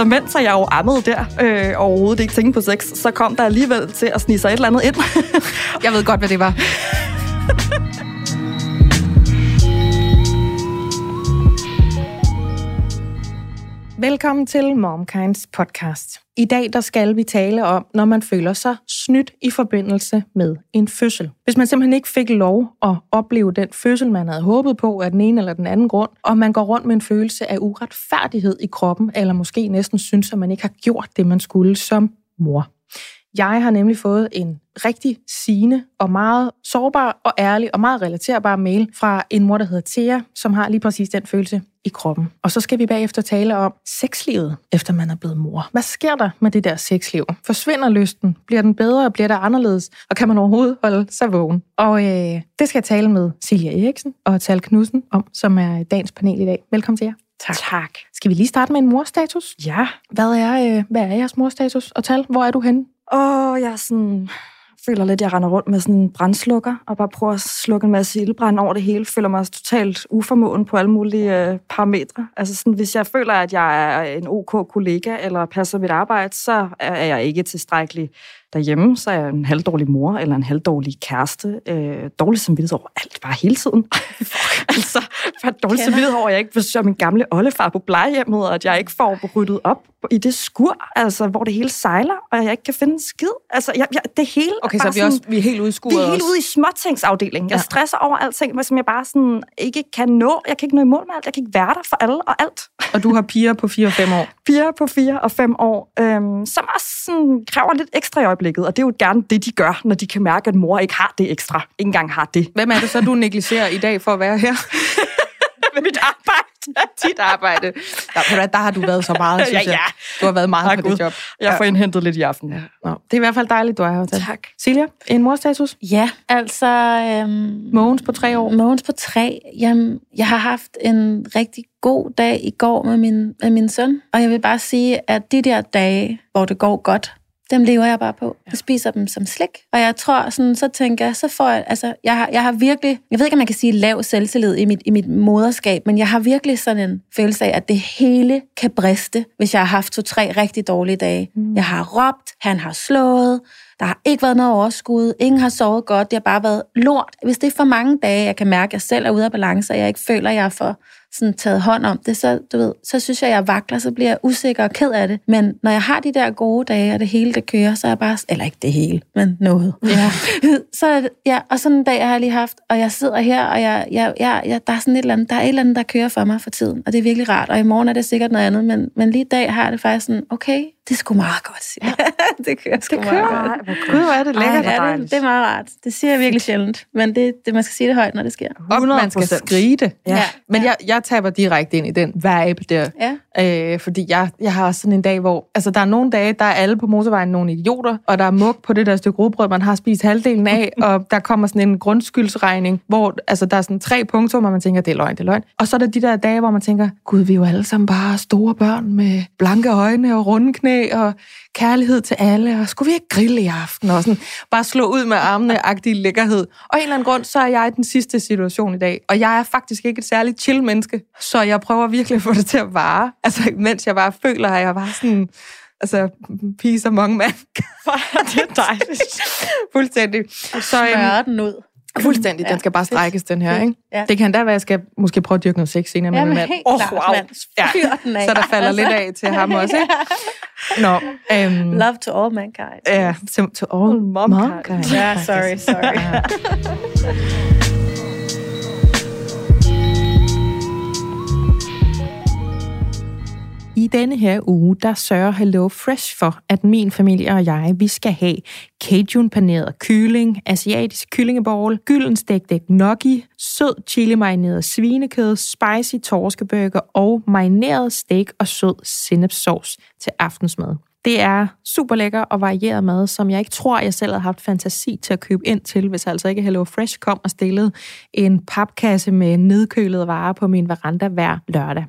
Så mens jeg jo ammede der, øh, overhovedet ikke tænkte på sex, så kom der alligevel til at snige sig et eller andet ind. jeg ved godt, hvad det var. Velkommen til MomKinds podcast. I dag der skal vi tale om, når man føler sig snydt i forbindelse med en fødsel. Hvis man simpelthen ikke fik lov at opleve den fødsel, man havde håbet på af den ene eller den anden grund, og man går rundt med en følelse af uretfærdighed i kroppen, eller måske næsten synes, at man ikke har gjort det, man skulle som mor. Jeg har nemlig fået en rigtig sigende og meget sårbar og ærlig og meget relaterbar mail fra en mor, der hedder Thea, som har lige præcis den følelse i kroppen. Og så skal vi bagefter tale om sexlivet, efter man er blevet mor. Hvad sker der med det der sexliv? Forsvinder lysten? Bliver den bedre? Bliver der anderledes? Og kan man overhovedet holde sig vågen? Og øh, det skal jeg tale med Silja Eriksen og Tal Knudsen om, som er dagens panel i dag. Velkommen til jer. Tak. tak. Skal vi lige starte med en morstatus? Ja. Hvad er, øh, hvad er jeres morstatus? Og Tal, hvor er du henne? Åh, jeg sådan føler lidt, at jeg render rundt med sådan en brændslukker, og bare prøver at slukke en masse ildbrand over det hele. Føler mig totalt uformåen på alle mulige øh, parametre. Altså sådan, hvis jeg føler, at jeg er en OK kollega, eller passer mit arbejde, så er jeg ikke tilstrækkelig derhjemme, så er jeg en halvdårlig mor, eller en halvdårlig kæreste. Øh, dårlig samvittighed over alt, bare hele tiden. altså, bare dårlig samvittighed over, at jeg ikke besøger min gamle oldefar på plejehjemmet, og at jeg ikke får ryddet op i det skur, altså, hvor det hele sejler, og jeg ikke kan finde en skid. Altså, jeg, jeg, det hele Okay, så er vi, også, vi er helt ude i skuret Vi er helt ude i småtingsafdelingen. Jeg ja. stresser over alting, som jeg bare sådan ikke kan nå. Jeg kan ikke nå i mål med alt. Jeg kan ikke være der for alle og alt. Og du har piger på 4 og 5 år? Piger på 4 og 5 år, øhm, som også sådan, kræver lidt ekstra i øjeblikket. Og det er jo gerne det, de gør, når de kan mærke, at mor ikke har det ekstra. Ikke engang har det. Hvem er det så, du negligerer i dag for at være her? Mit arbejde. Dit arbejde. Der, der har du været så meget, synes ja, ja. jeg. Du har været meget ja, på det job. Jeg får indhentet lidt i aften. Ja. Nå, det er i hvert fald dejligt, du er her. Tak. Silja, en morstatus? Ja, altså... Øhm, Mogens på tre år? Mogens på tre. Jamen, jeg har haft en rigtig god dag i går med min, med min søn, og jeg vil bare sige, at de der dage, hvor det går godt, dem lever jeg bare på. Jeg spiser dem som slik. Og jeg tror, sådan, så tænker jeg, så får jeg, altså, jeg har, jeg har virkelig, jeg ved ikke, om man kan sige lav selvtillid i mit, i mit moderskab, men jeg har virkelig sådan en følelse af, at det hele kan briste, hvis jeg har haft to-tre rigtig dårlige dage. Mm. Jeg har råbt, han har slået, der har ikke været noget overskud, ingen har sovet godt, det har bare været lort. Hvis det er for mange dage, jeg kan mærke, at jeg selv er ude af balance, og jeg ikke føler, at jeg er for sådan taget hånd om det, så, du ved, så synes jeg, jeg vakler, så bliver jeg usikker og ked af det. Men når jeg har de der gode dage, og det hele det kører, så er jeg bare, eller ikke det hele, men noget. Ja. så, ja, og sådan en dag har jeg lige haft, og jeg sidder her, og jeg, jeg, jeg, jeg, der er sådan et eller andet, der er et eller andet, der kører for mig for tiden, og det er virkelig rart. Og i morgen er det sikkert noget andet, men, men lige i dag har jeg det faktisk sådan, okay, det er sgu meget godt, ja. det kører sgu det kører. meget godt. Gud, hvor er det lækkert Ej, ja, det, det er meget rart. Det siger jeg virkelig sjældent, men det, det, man skal sige det højt, når det sker. 100%. Og man skal skrige det. Ja. ja. Men jeg, jeg taber direkte ind i den vibe der. Ja. Øh, fordi jeg, jeg har sådan en dag, hvor... Altså, der er nogle dage, der er alle på motorvejen nogle idioter, og der er mug på det der stykke rugbrød, man har spist halvdelen af, og der kommer sådan en grundskyldsregning, hvor altså, der er sådan tre punkter, hvor man tænker, det er løgn, det er løgn. Og så er der de der dage, hvor man tænker, gud, vi er jo alle sammen bare store børn med blanke øjne og runde knæ, og kærlighed til alle, og skulle vi ikke grille i aften, og sådan, bare slå ud med armene, agtig lækkerhed. Og en eller anden grund, så er jeg i den sidste situation i dag, og jeg er faktisk ikke et særligt chill menneske, så jeg prøver virkelig at få det til at vare, altså mens jeg bare føler, at jeg var sådan, altså, peace among men. det er dejligt. Fuldstændig. Så, øhm, den ud. Fuldstændig. Den skal bare strækkes, den her. Ikke? Ja. Det kan da være, at jeg skal måske prøve at dyrke noget sex senere med min mand. Åh, oh, wow. Ja. Så der falder lidt af til ham også. Ikke? Nå, um, Love to all mankind. Ja, to, to all mankind. Ja, yeah, sorry, sorry. I denne her uge, der sørger Hello Fresh for, at min familie og jeg, vi skal have cajun-paneret kylling, asiatisk kyllingebowl, gyldenstegt gnocchi, sød chili-marineret svinekød, spicy torskebøger og marineret steak og sød sennepsauce til aftensmad. Det er super lækker og varieret mad, som jeg ikke tror, jeg selv havde haft fantasi til at købe ind til, hvis altså ikke Hello Fresh kom og stillede en papkasse med nedkølede varer på min veranda hver lørdag.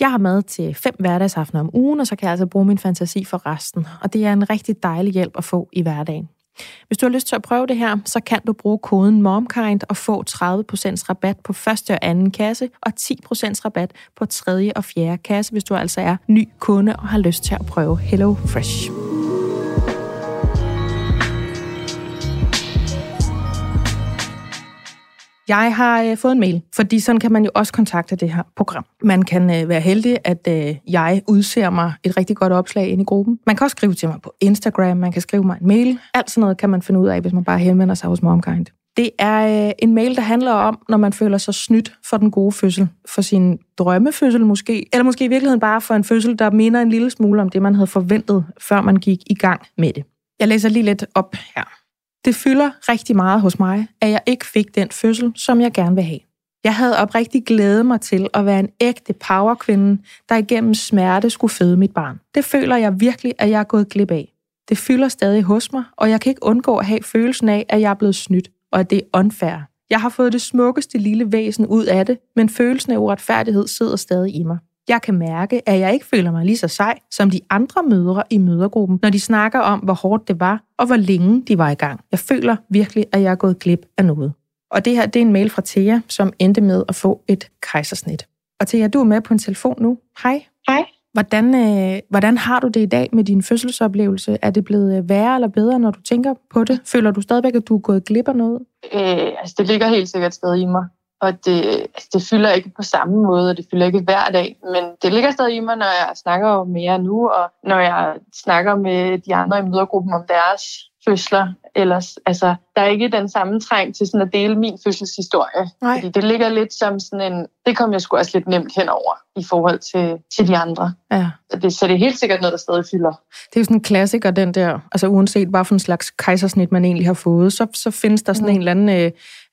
Jeg har mad til fem hverdagsaftener om ugen, og så kan jeg altså bruge min fantasi for resten. Og det er en rigtig dejlig hjælp at få i hverdagen. Hvis du har lyst til at prøve det her, så kan du bruge koden MOMKIND og få 30% rabat på første og anden kasse, og 10% rabat på tredje og fjerde kasse, hvis du altså er ny kunde og har lyst til at prøve Hello Fresh. Jeg har øh, fået en mail, fordi sådan kan man jo også kontakte det her program. Man kan øh, være heldig, at øh, jeg udser mig et rigtig godt opslag ind i gruppen. Man kan også skrive til mig på Instagram, man kan skrive mig en mail. Alt sådan noget kan man finde ud af, hvis man bare henvender sig hos MomKind. Det er øh, en mail, der handler om, når man føler sig snydt for den gode fødsel. For sin drømmefødsel måske. Eller måske i virkeligheden bare for en fødsel, der minder en lille smule om det, man havde forventet, før man gik i gang med det. Jeg læser lige lidt op her. Det fylder rigtig meget hos mig, at jeg ikke fik den fødsel, som jeg gerne vil have. Jeg havde oprigtig glædet mig til at være en ægte powerkvinde, der igennem smerte skulle føde mit barn. Det føler jeg virkelig, at jeg er gået glip af. Det fylder stadig hos mig, og jeg kan ikke undgå at have følelsen af, at jeg er blevet snydt, og at det er unfair. Jeg har fået det smukkeste lille væsen ud af det, men følelsen af uretfærdighed sidder stadig i mig. Jeg kan mærke, at jeg ikke føler mig lige så sej som de andre mødre i mødergruppen, når de snakker om, hvor hårdt det var, og hvor længe de var i gang. Jeg føler virkelig, at jeg er gået glip af noget. Og det her, det er en mail fra Thea, som endte med at få et kejsersnit. Og Thea, du er med på en telefon nu. Hej. Hej. Hvordan, øh, hvordan har du det i dag med din fødselsoplevelse? Er det blevet øh, værre eller bedre, når du tænker på det? Føler du stadigvæk, at du er gået glip af noget? Øh, altså, det ligger helt sikkert stadig i mig. Og det, altså, det fylder ikke på samme måde, og det fylder ikke hver dag. Men det ligger stadig i mig, når jeg snakker med jer nu, og når jeg snakker med de andre i mødergruppen om deres fødsler. Ellers, altså, der er ikke den samme træng til sådan at dele min fødselshistorie. Nej. Fordi det ligger lidt som sådan en... Det kom jeg sgu også lidt nemt henover i forhold til, til de andre. Ja. Så det, så det er helt sikkert noget, der stadig fylder. Det er jo sådan en klassiker, den der, altså uanset hvad for en slags kejsersnit man egentlig har fået, så, så findes der sådan mm. en eller anden øh,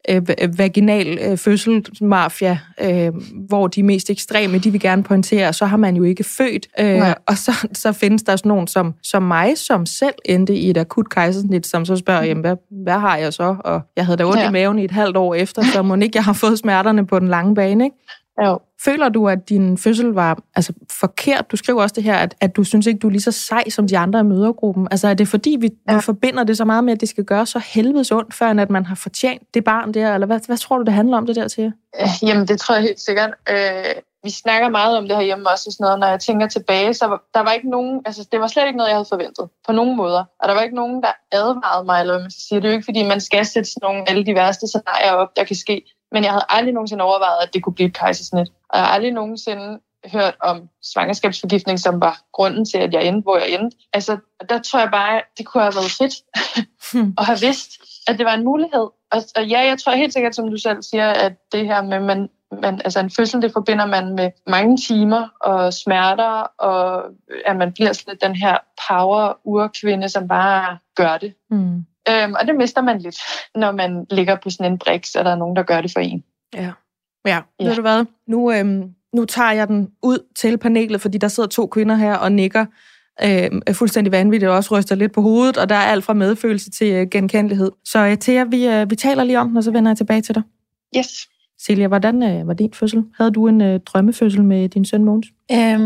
øh, vaginal øh, fødselsmafia, øh, hvor de mest ekstreme, de vil gerne pointere, så har man jo ikke født. Øh, og så, så findes der sådan nogen som, som mig, som selv endte i et akut kejsersnit, som så spørger, jamen, hvad, hvad har jeg så? Og jeg havde da ondt ja. i maven i et halvt år efter, så må ikke jeg har fået smerterne på den lange bane, ikke? Jo. Føler du, at din fødsel var altså, forkert? Du skriver også det her, at, at du synes ikke, du er lige så sej som de andre i mødergruppen. Altså er det fordi, vi, ja. vi forbinder det så meget med, at det skal gøre så helvedes ondt, før at man har fortjent det barn der? Eller hvad, hvad tror du, det handler om det der til? Jamen, det tror jeg helt sikkert. Øh, vi snakker meget om det her hjemme også, og sådan noget. når jeg tænker tilbage, så var, der var ikke nogen, altså det var slet ikke noget, jeg havde forventet, på nogen måder. Og der var ikke nogen, der advarede mig, eller hvad man skal sige. Det er jo ikke, fordi man skal sætte sådan nogle alle de værste scenarier op, der kan ske. Men jeg havde aldrig nogensinde overvejet, at det kunne blive et kejsersnit. Og jeg har aldrig nogensinde hørt om svangerskabsforgiftning, som var grunden til, at jeg endte, hvor jeg endte. Altså, der tror jeg bare, det kunne have været fedt at have vidst, at det var en mulighed. Og, og ja, jeg tror helt sikkert, som du selv siger, at det her med, man, man, altså en fødsel, det forbinder man med mange timer og smerter, og at man bliver sådan den her power-urkvinde, som bare gør det. Mm. Øhm, og det mister man lidt, når man ligger på sådan en briks, og der er nogen, der gør det for en. Ja. Ja, ja. ved du hvad? Nu, øhm, nu tager jeg den ud til panelet, fordi der sidder to kvinder her og nikker øh, fuldstændig vanvittigt og også ryster lidt på hovedet, og der er alt fra medfølelse til øh, genkendelighed. Så øh, Thea, vi, øh, vi taler lige om den, og så vender jeg tilbage til dig. Yes. Celia, hvordan øh, var din fødsel? Havde du en øh, drømmefødsel med din søn Mogens? Øhm,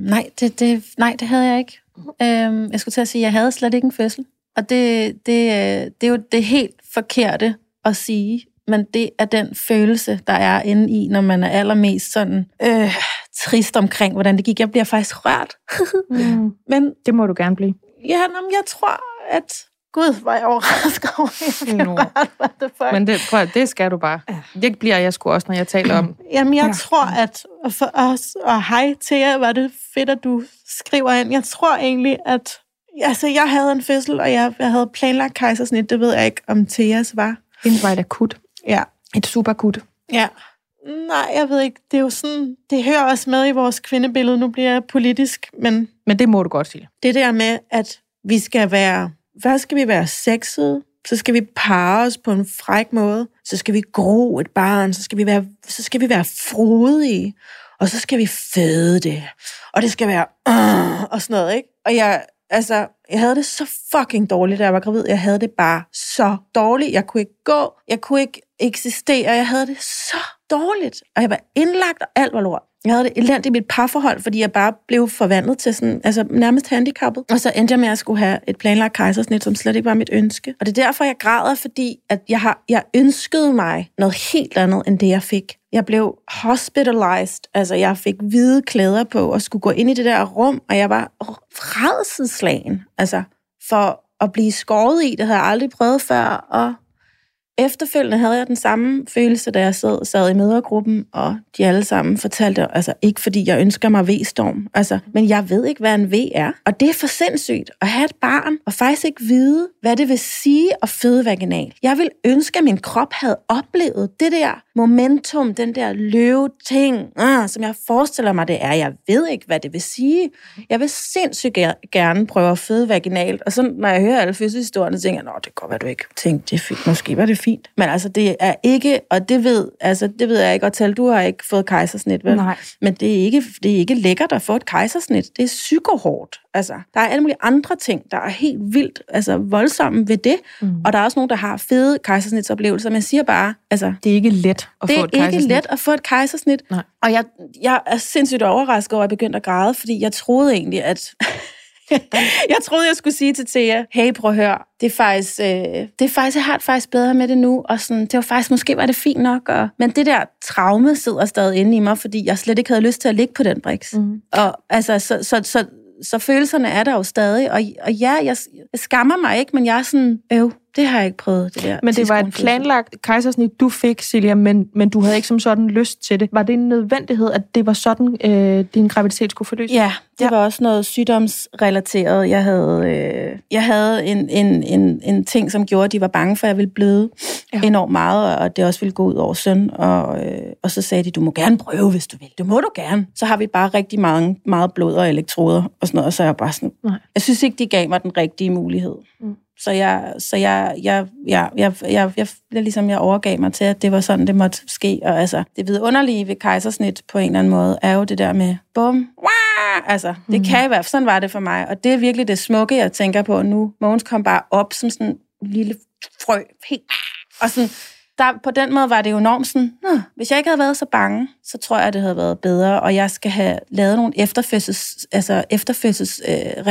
nej, det, det, nej, det havde jeg ikke. Øhm, jeg skulle til at sige, at jeg havde slet ikke en fødsel. Og det, det, øh, det er jo det helt forkerte at sige, men det er den følelse, der er inde i, når man er allermest sådan øh, trist omkring, hvordan det gik. Jeg bliver faktisk rørt. Mm. men Det må du gerne blive. ja, men jeg tror, at... Gud, var jeg overrasket over, at jeg. What the fuck? Men det, prøv, det skal du bare. Det bliver jeg sgu også, når jeg taler om. Jamen, jeg ja. tror, at for os, og hej til jer, var det fedt, at du skriver ind. Jeg tror egentlig, at altså, jeg havde en fødsel, og jeg, jeg havde planlagt kejsersnit. Det ved jeg ikke, om Theas var. Hendes var et akut. Ja. Et super akut. Ja. Nej, jeg ved ikke. Det er jo sådan, det hører også med i vores kvindebillede. Nu bliver jeg politisk, men Men det må du godt sige. det der med, at vi skal være, hvad skal vi være sexede? Så skal vi parre os på en fræk måde. Så skal vi gro et barn. Så skal vi være, så skal vi være frodige. Og så skal vi føde det. Og det skal være øh, og sådan noget, ikke? Og jeg, altså, jeg havde det så fucking dårligt, da jeg var gravid. Jeg havde det bare så dårligt. Jeg kunne ikke gå. Jeg kunne ikke eksistere. Jeg havde det så dårligt. Og jeg var indlagt, og alt var lort. Jeg havde det elendigt i mit parforhold, fordi jeg bare blev forvandlet til sådan, altså nærmest handicappet. Og så endte jeg med at skulle have et planlagt kejsersnit, som slet ikke var mit ønske. Og det er derfor, jeg græder, fordi at jeg, har, jeg ønskede mig noget helt andet, end det jeg fik. Jeg blev hospitalized, altså jeg fik hvide klæder på og skulle gå ind i det der rum, og jeg var redselslagen, altså for at blive skåret i, det havde jeg aldrig prøvet før, og Efterfølgende havde jeg den samme følelse, da jeg sad, sad i mødergruppen, og de alle sammen fortalte, altså ikke fordi jeg ønsker mig V-storm, altså, men jeg ved ikke, hvad en V er. Og det er for sindssygt at have et barn, og faktisk ikke vide, hvad det vil sige at føde vaginal. Jeg vil ønske, at min krop havde oplevet det der momentum, den der løve-ting, uh, som jeg forestiller mig, det er. Jeg ved ikke, hvad det vil sige. Jeg vil sindssygt gerne prøve at føde vaginalt, og så når jeg hører alle fødselshistorierne, tænker jeg, det går, hvad du ikke tænkte det fint. Måske var det fint. Men altså, det er ikke, og det ved, altså, det ved jeg ikke, og tal, du har ikke fået kejsersnit, vel? Nej. Men det er, ikke, det er ikke lækkert at få et kejsersnit. Det er psykohårdt. Altså, der er alle mulige andre ting, der er helt vildt altså, voldsomme ved det. Mm. Og der er også nogen, der har fede kejsersnitsoplevelser. Men jeg siger bare, altså... Det er ikke let at det få et er ikke kejsersnit. let at få et kejsersnit. Nej. Og jeg, jeg er sindssygt overrasket over, at jeg begyndte at græde, fordi jeg troede egentlig, at... jeg troede, jeg skulle sige til Thea, hey, prøv at høre, det er faktisk, øh, det er faktisk, jeg har det faktisk bedre med det nu, og sådan, det var faktisk, måske var det fint nok, og, men det der traume sidder stadig inde i mig, fordi jeg slet ikke havde lyst til at ligge på den briks. Mm. Og altså, så, så, så, så følelserne er der jo stadig, og, og ja, jeg, jeg skammer mig ikke, men jeg er sådan, øv, det har jeg ikke prøvet, det der. Men det var et planlagt kejsersnit, du fik, Silja, men, men du havde ikke som sådan lyst til det. Var det en nødvendighed, at det var sådan, øh, din graviditet skulle forløses? Ja, det Ja. var også noget sygdomsrelateret. Jeg havde, øh, jeg havde en, en, en, en ting, som gjorde, at de var bange for, at jeg ville bløde ja. enormt meget, og det også ville gå ud over søn. Og, øh, og så sagde de, du må gerne prøve, hvis du vil. Det må du gerne. Så har vi bare rigtig mange, meget blod og elektroder og sådan noget, og så er jeg bare sådan... Nej. Jeg synes ikke, de gav mig den rigtige mulighed. Mm. Så jeg, så jeg, jeg, jeg, jeg, jeg, jeg, jeg, ligesom jeg overgav mig til, at det var sådan, det måtte ske. Og altså, det vidunderlige ved kejsersnit på en eller anden måde, er jo det der med, bum, wah! altså, det Mm. kan i hvert fald, sådan var det for mig. Og det er virkelig det smukke, jeg tænker på nu. Mogens kom bare op som sådan en lille frø, helt, og sådan, der, på den måde var det jo enormt sådan, Nå, hvis jeg ikke havde været så bange, så tror jeg, det havde været bedre, og jeg skal have lavet nogle efterfødsels, altså efterfødsels øh,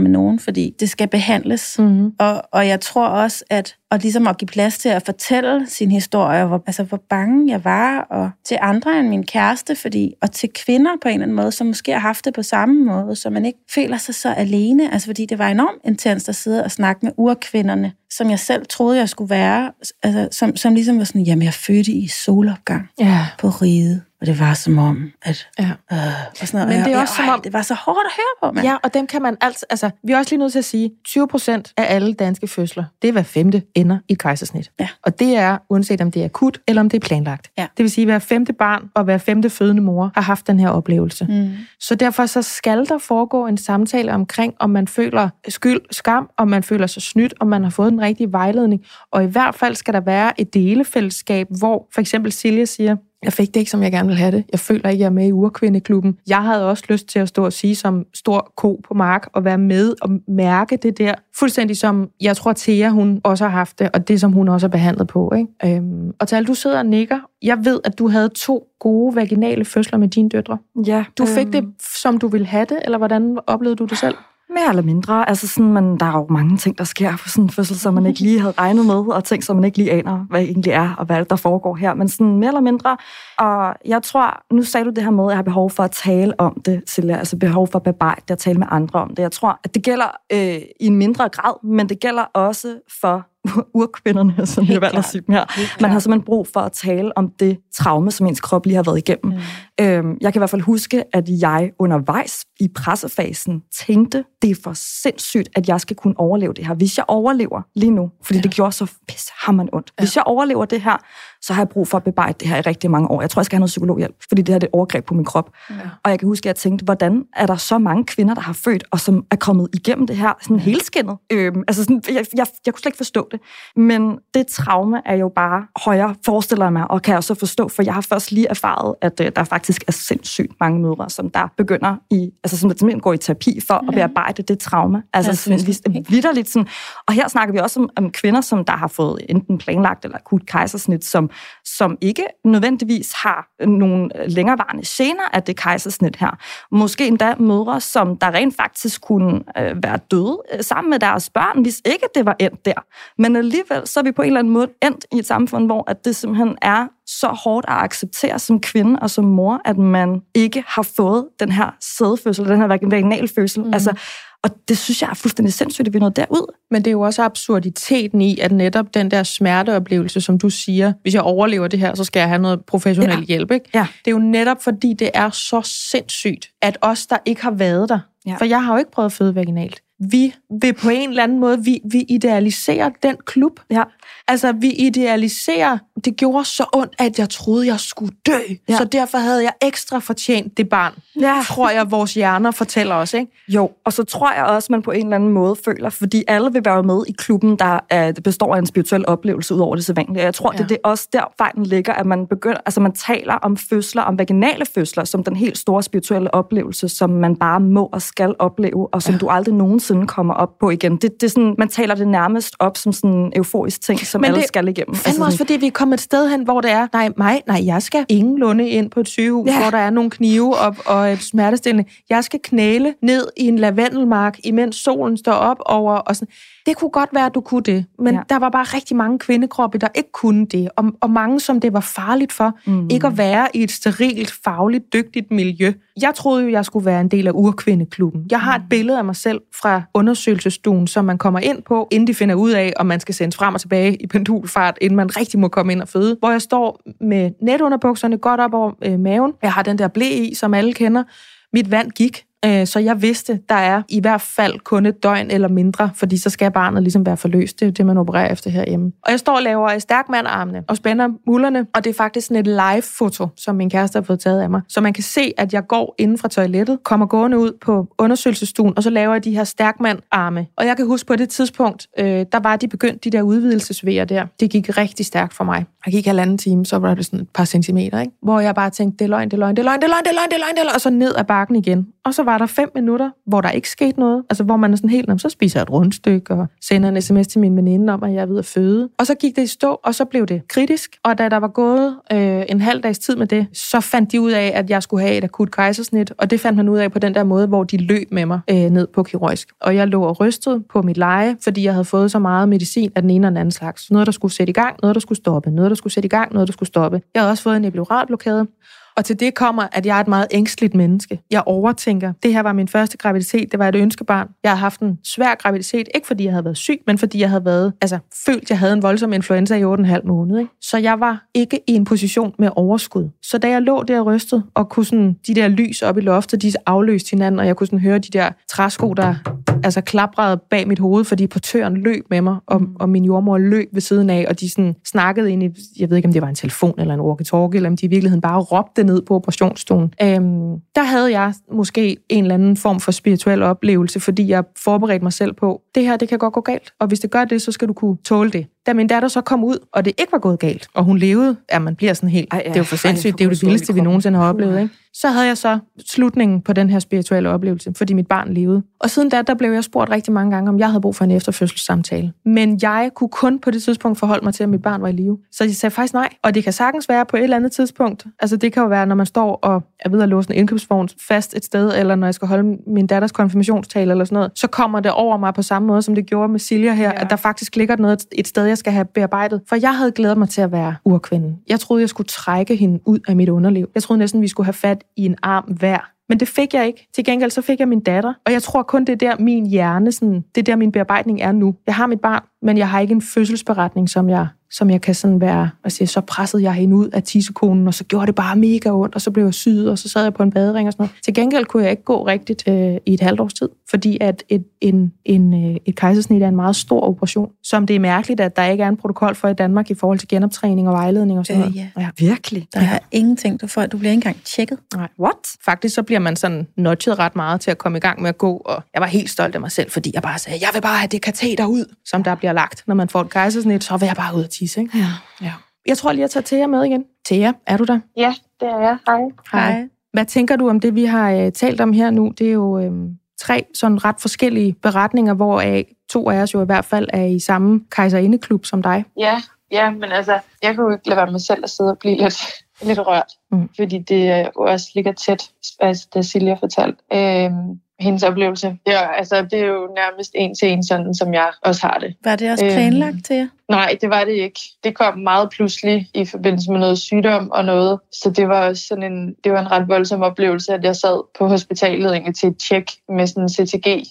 med nogen, fordi det skal behandles. Mm-hmm. Og, og jeg tror også, at og ligesom at give plads til at fortælle sin historie, hvor, altså hvor bange jeg var, og til andre end min kæreste, fordi, og til kvinder på en eller anden måde, som måske har haft det på samme måde, så man ikke føler sig så alene, altså fordi det var enormt intenst at sidde og snakke med urkvinderne, som jeg selv troede, jeg skulle være, altså, som, som ligesom var sådan, jamen jeg fødte i solopgang Ja. På riget, og det var som om, at... Ja. Øh, og sådan noget. Men det er jeg- også som ej, om- Det var så hårdt at høre på, mand. Ja, og dem kan man altså... Altså, vi er også lige nødt til at sige, 20 procent af alle danske fødsler, det er hver femte ender i et kejsersnit. Ja. Og det er, uanset om det er akut, eller om det er planlagt. Ja. Det vil sige, at hver femte barn og hver femte fødende mor har haft den her oplevelse. Mm. Så derfor så skal der foregå en samtale omkring, om man føler skyld, skam, om man føler sig snydt, om man har fået den rigtige vejledning. Og i hvert fald skal der være et delefællesskab, hvor for eksempel Silja siger, jeg fik det ikke, som jeg gerne vil have det. Jeg føler ikke, jeg er med i urkvindeklubben. Jeg havde også lyst til at stå og sige som stor ko på mark og være med og mærke det der. Fuldstændig som, jeg tror, Thea, hun også har haft det, og det, som hun også er behandlet på. Ikke? Øhm, og Tal, du sidder og nikker. Jeg ved, at du havde to gode vaginale fødsler med dine døtre. Ja, Du fik øhm, det, som du ville have det, eller hvordan oplevede du det selv? Mere eller mindre. Altså sådan, man, der er jo mange ting, der sker på sådan en fødsel, som man ikke lige havde regnet med, og ting, som man ikke lige aner, hvad egentlig er, og hvad det, der foregår her. Men sådan mere eller mindre. Og jeg tror, nu sagde du det her med, at jeg har behov for at tale om det, Silja. Altså behov for at bearbejde det og tale med andre om det. Jeg tror, at det gælder øh, i en mindre grad, men det gælder også for urkvinderne, som jeg Helt valgte at sige dem her. Man har simpelthen brug for at tale om det traume, som ens krop lige har været igennem. Mm. Øhm, jeg kan i hvert fald huske, at jeg undervejs i pressefasen tænkte, det er for sindssygt, at jeg skal kunne overleve det her. Hvis jeg overlever lige nu, fordi ja. det gjorde så pissehammerende ondt. Ja. Hvis jeg overlever det her, så har jeg brug for at bearbejde det her i rigtig mange år. Jeg tror, jeg skal have noget psykologhjælp, fordi det her det er et overgreb på min krop. Ja. Og jeg kan huske, at jeg tænkte, hvordan er der så mange kvinder, der har født, og som er kommet igennem det her sådan helskindet? Øhm, altså sådan, jeg, jeg, jeg kunne slet ikke forstå det. Men det traume er jo bare højere, forestiller jeg mig, og kan jeg også forstå, for jeg har først lige erfaret, at øh, der faktisk er sindssygt mange mødre, som der begynder i, altså som der simpelthen går i terapi for at bearbejde det trauma. Altså Ja, sådan, vi, vidderligt sådan, og her snakker vi også om, om kvinder, som der har fået enten planlagt eller akut kejsersnit, som, som ikke nødvendigvis har nogle længerevarende gener af det kejsersnit her. Måske endda mødre, som der rent faktisk kunne øh, være døde øh, sammen med deres børn, hvis ikke det var endt der. Men alligevel, så er vi på en eller anden måde endt i et samfund, hvor at det simpelthen er så hårdt at acceptere som kvinde og som mor, at man ikke har fået den her sædfødsel, den her vaginalfødsel. Mm. Altså, og det synes jeg er fuldstændig sindssygt, at vi er nået derud. Men det er jo også absurditeten i, at netop den der smerteoplevelse, som du siger, hvis jeg overlever det her, så skal jeg have noget professionel Ja. hjælp. Ikke? Ja. Det er jo netop fordi, det er så sindssygt, at os, der ikke har været der, Ja. for jeg har jo ikke prøvet at føde vaginalt, vi vil på en eller anden måde, vi, vi idealiserer den klub. Ja. Altså, vi idealiserer, det gjorde så ondt, at jeg troede, jeg skulle dø. Ja. Så derfor havde jeg ekstra fortjent det barn. Ja. Tror jeg, vores hjerner fortæller os, ikke? Jo, og så tror jeg også, man på en eller anden måde føler, fordi alle vil være med i klubben, der er, det består af en spirituel oplevelse ud over det sædvanlige. Jeg tror. Ja. det, det er også der fejlen ligger, at man begynder, altså man taler om fødsler, om vaginale fødsler, som den helt store spirituelle oplevelse, som man bare må og skal opleve, og som ja. du aldrig nogensinde kommer op på igen. Det, det er sådan, man taler det nærmest op som sådan en euforisk ting, som Men alle det- skal igennem. Fandme altså også, fordi vi er kommet et sted hen, hvor det er, nej, mig, nej, jeg skal ingen lunde ind på et sygehus, Ja. hvor der er nogle knive op og et smertestillende. Jeg skal knæle ned i en lavendelmark, imens solen står op over. Og sådan. Det kunne godt være, at du kunne det, men Ja. der var bare rigtig mange kvindekroppe, der ikke kunne det, og, og mange, som det var farligt for, Mm. mm. ikke at være i et sterilt, fagligt dygtigt miljø. Jeg troede jo, jeg skulle være en del af urkvindeklubben. Jeg har et billede af mig selv fra undersøgelsesstuen, som man kommer ind på, inden de finder ud af, om man skal sendes frem og tilbage i pendulfart, inden man rigtig må komme ind og føde. Hvor jeg står med netunderbukserne godt op over øh, maven. Jeg har den der blæ i, som alle kender. Mit vand gik, Øh, så jeg vidste, der er i hvert fald kun et døgn eller mindre, fordi så skal barnet ligesom være forløst. Det er jo det, man opererer efter herhjemme. Og jeg står og laver stærkmandarmene og spænder mullerne, og det er faktisk sådan et live-foto, som min kæreste har fået taget af mig. Så man kan se, at jeg går inden fra toilettet, kommer gående ud på undersøgelsesstuen, og så laver jeg de her stærkmandarme. Og jeg kan huske på det tidspunkt, øh, der var de begyndt, de der udvidelsesvejer der. Det gik rigtig stærkt for mig. Der gik halvanden time, så var det sådan et par centimeter, ikke? Hvor jeg bare tænkte, det er løgn, det er løgn, det er løgn, det er løgn, det er løgn, det er løgn, det er løgn, og så ned ad bakken igen. Og så var der fem minutter, hvor der ikke skete noget. Altså, hvor man er sådan helt, så spiser jeg et rundstykke og sender en sms til min veninde om, at jeg er ved at føde. Og så gik det i stå, og så blev det kritisk. Og da der var gået øh, en halv dags tid med det, så fandt de ud af, at jeg skulle have et akut kejsersnit. Og det fandt man ud af på den der måde, hvor de løb med mig øh, ned på kirurgisk. Og jeg lå og rystede på mit leje, fordi jeg havde fået så meget medicin af den ene og den anden slags. Noget, der skulle sætte i gang, noget, der skulle stoppe, noget, der skulle sætte i gang, noget, der skulle stoppe. Jeg har også fået en epiduralblokade. Og til det kommer, at jeg er et meget ængstligt menneske. Jeg overtænker. Det her var min første graviditet. Det var et ønskebarn. Jeg har haft en svær graviditet. Ikke fordi jeg havde været syg, men fordi jeg havde været, altså, følt, jeg havde en voldsom influenza i 8,5 måneder. Ikke? Så jeg var ikke i en position med overskud. Så da jeg lå der rystet, og kunne sådan, de der lys op i loftet, de afløste hinanden, og jeg kunne sådan høre de der træsko, der altså klaprede bag mit hoved, fordi portøren løb med mig, og, og min jordmor løb ved siden af, og de sådan snakkede ind i, jeg ved ikke, om det var en telefon eller en walkie-talkie, eller om de i virkeligheden bare råbte ned på operationsstuen. Øhm, der havde jeg måske en eller anden form for spirituel oplevelse, fordi jeg forberedte mig selv på, det her, det kan godt gå galt, og hvis det gør det, så skal du kunne tåle det. Da min datter så kom ud, og det ikke var gået galt, og hun levede, ja, man bliver sådan helt, Ej, Ej, det er jo for sindssygt, det er jo det vildeste, vi nogensinde har oplevet, ikke? Så havde jeg så slutningen på den her spirituelle oplevelse, fordi mit barn levede. Og siden da, der blev jeg spurgt rigtig mange gange, om jeg havde brug for en efterfødselssamtale. Men jeg kunne kun på det tidspunkt forholde mig til, at mit barn var i live. Så jeg sagde faktisk nej. Og det kan sagtens være på et eller andet tidspunkt. Altså det kan jo være, når man står og er ved at låse en indkøbsvogn fast et sted, eller når jeg skal holde min datters konfirmationstale eller sådan noget, så kommer det over mig på samme måde, som det gjorde med Silja her, ja. at der faktisk ligger noget et sted, jeg skal have bearbejdet. For jeg havde glædet mig til at være urkvinden. Jeg troede, jeg skulle trække hende ud af mit underliv. Jeg troede næsten, vi skulle have fat i en arm hver. Men det fik jeg ikke. Til gengæld så fik jeg min datter. Og jeg tror kun, det er der min hjerne, sådan, det er der min bearbejdning er nu. Jeg har mit barn, men jeg har ikke en fødselsberetning, som jeg, som jeg kan sådan være, og sige, så pressede jeg hende ud af tissekonen, og så gjorde det bare mega ondt, og så blev jeg syet, og så sad jeg på en badering og sådan noget. Til gengæld kunne jeg ikke gå rigtigt øh, i et halvt års tid, fordi at et, en, en, øh, et kejsersnit er en meget stor operation, som det er mærkeligt, at der ikke er en protokol for i Danmark i forhold til genoptræning og vejledning og sådan Øh, noget. ja. Virkelig? Der er ingenting, du får. Du bliver ikke engang tjekket. What? Faktisk så bliver man sådan nudget ret meget til at komme i gang med at gå, og jeg var helt stolt af mig selv, fordi jeg bare sagde, jeg vil bare have det kateter ud, som der bliver lagt, når man får et kejsersnit, så vil jeg bare ud og tisse, ikke? Ja. Ja. Jeg tror lige, jeg tager jer med igen, Thea, er du der? Ja, det er jeg. Hej. Hej. Hvad tænker du om det, vi har øh, talt om her nu? Det er jo øh, tre sådan ret forskellige beretninger, hvoraf to af os jo i hvert fald er i samme kejserindeklub som dig. Ja, ja, men altså, jeg kunne jo ikke lade være med selv at sidde og blive lidt, lidt rørt, Mm. fordi det øh, jo også ligger tæt, altså, det Silja fortalte. Øhm, hendes oplevelse. Ja, altså, det er jo nærmest en til en, sådan som jeg også har det. Var det også Øhm. planlagt til jer? Nej, det var det ikke. Det kom meget pludselig i forbindelse med noget sygdom og noget. Så det var også sådan en, det var en ret voldsom oplevelse, at jeg sad på hospitalet egentlig til et tjek med sådan en CTG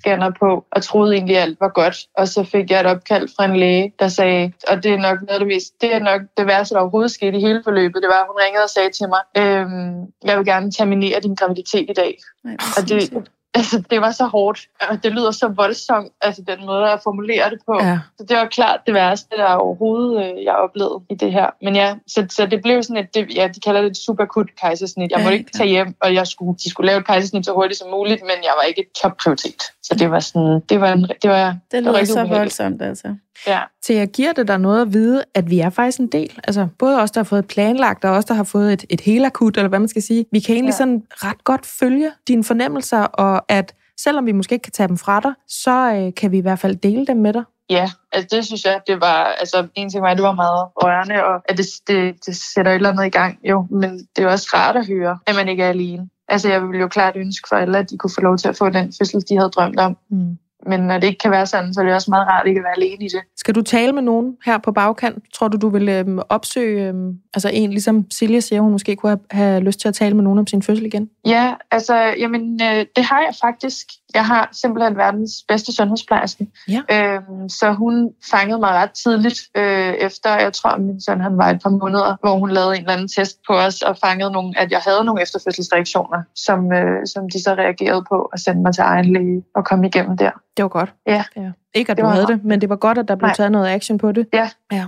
scanner på, og troede egentlig, at alt var godt. Og så fik jeg et opkald fra en læge, der sagde, og det er nok noget af det mest, det er nok det værste, der overhovedet skete i hele forløbet, det var, at hun ringede og sagde til mig, øhm, jeg vil gerne terminere din graviditet i dag. Nej, Og det, altså, det var så hårdt, og det lyder så voldsomt, altså den måde, jeg formulerer det på. Ja. Så det var klart det værste, der overhovedet øh, jeg oplevede i det her. Men ja, så, så det blev sådan et, det, ja, de kalder det et superakut kejsersnit. Jeg Ja, måtte ikke klart. tage hjem, og jeg skulle, de skulle lave et kejsersnit så hurtigt som muligt, men jeg var ikke et topprioritet. Så det var sådan, det var, en, det var, Det lyder rigtig så ubehageligt. voldsomt, altså. Ja. Thea, giver det dig noget at vide, at vi er faktisk en del? Altså både os, der har fået planlagt, og os, der har fået et, et helt akut, eller hvad man skal sige. Vi kan egentlig ja. Ja. sådan ret godt følge dine fornemmelser, og at selvom vi måske ikke kan tage dem fra dig, så øh, kan vi i hvert fald dele dem med dig. Ja, altså det synes jeg, det var, altså en ting var, det var meget rørende, og at det, det, det sætter et eller andet i gang, jo, men det er også rart at høre, at man ikke er alene. Altså jeg ville jo klart ønske for alle, at de kunne få lov til at få den fødsel, de havde drømt om. Mm. Men når det ikke kan være sådan, så er det også meget rart ikke at være alene i det. Skal du tale med nogen her på bagkant? Tror du, du vil øhm, opsøge øhm, altså en, ligesom Silja siger, hun måske kunne have, have lyst til at tale med nogen om sin fødsel igen? Ja, altså, jamen, øh, det har jeg faktisk. Jeg har simpelthen verdens bedste sundhedsplejerske. Ja. Øhm, så hun fangede mig ret tidligt, øh, efter, jeg tror, min søn han var et par måneder, hvor hun lavede en eller anden test på os, og fangede nogle, at jeg havde nogle efterfødselsreaktioner, som, øh, som de så reagerede på, og sendte mig til egen læge og kom igennem der. Det var godt. Ja. ja. Ikke at Det du havde det, men det var godt, at der blev Nej. taget noget action på det.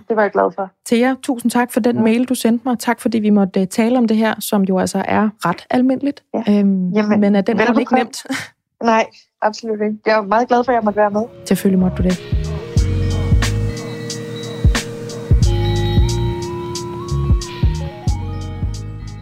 Det var jeg glad for. Thea, tusind tak for den Ja. mail, du sendte mig. Tak fordi vi måtte øh, tale om det her, som jo altså er ret almindeligt. Ja. Øhm, Jamen, men at den er ikke nemt. Nej, absolut ikke. Jeg er meget glad for, at jeg måtte være med. Selvfølgelig måtte du det.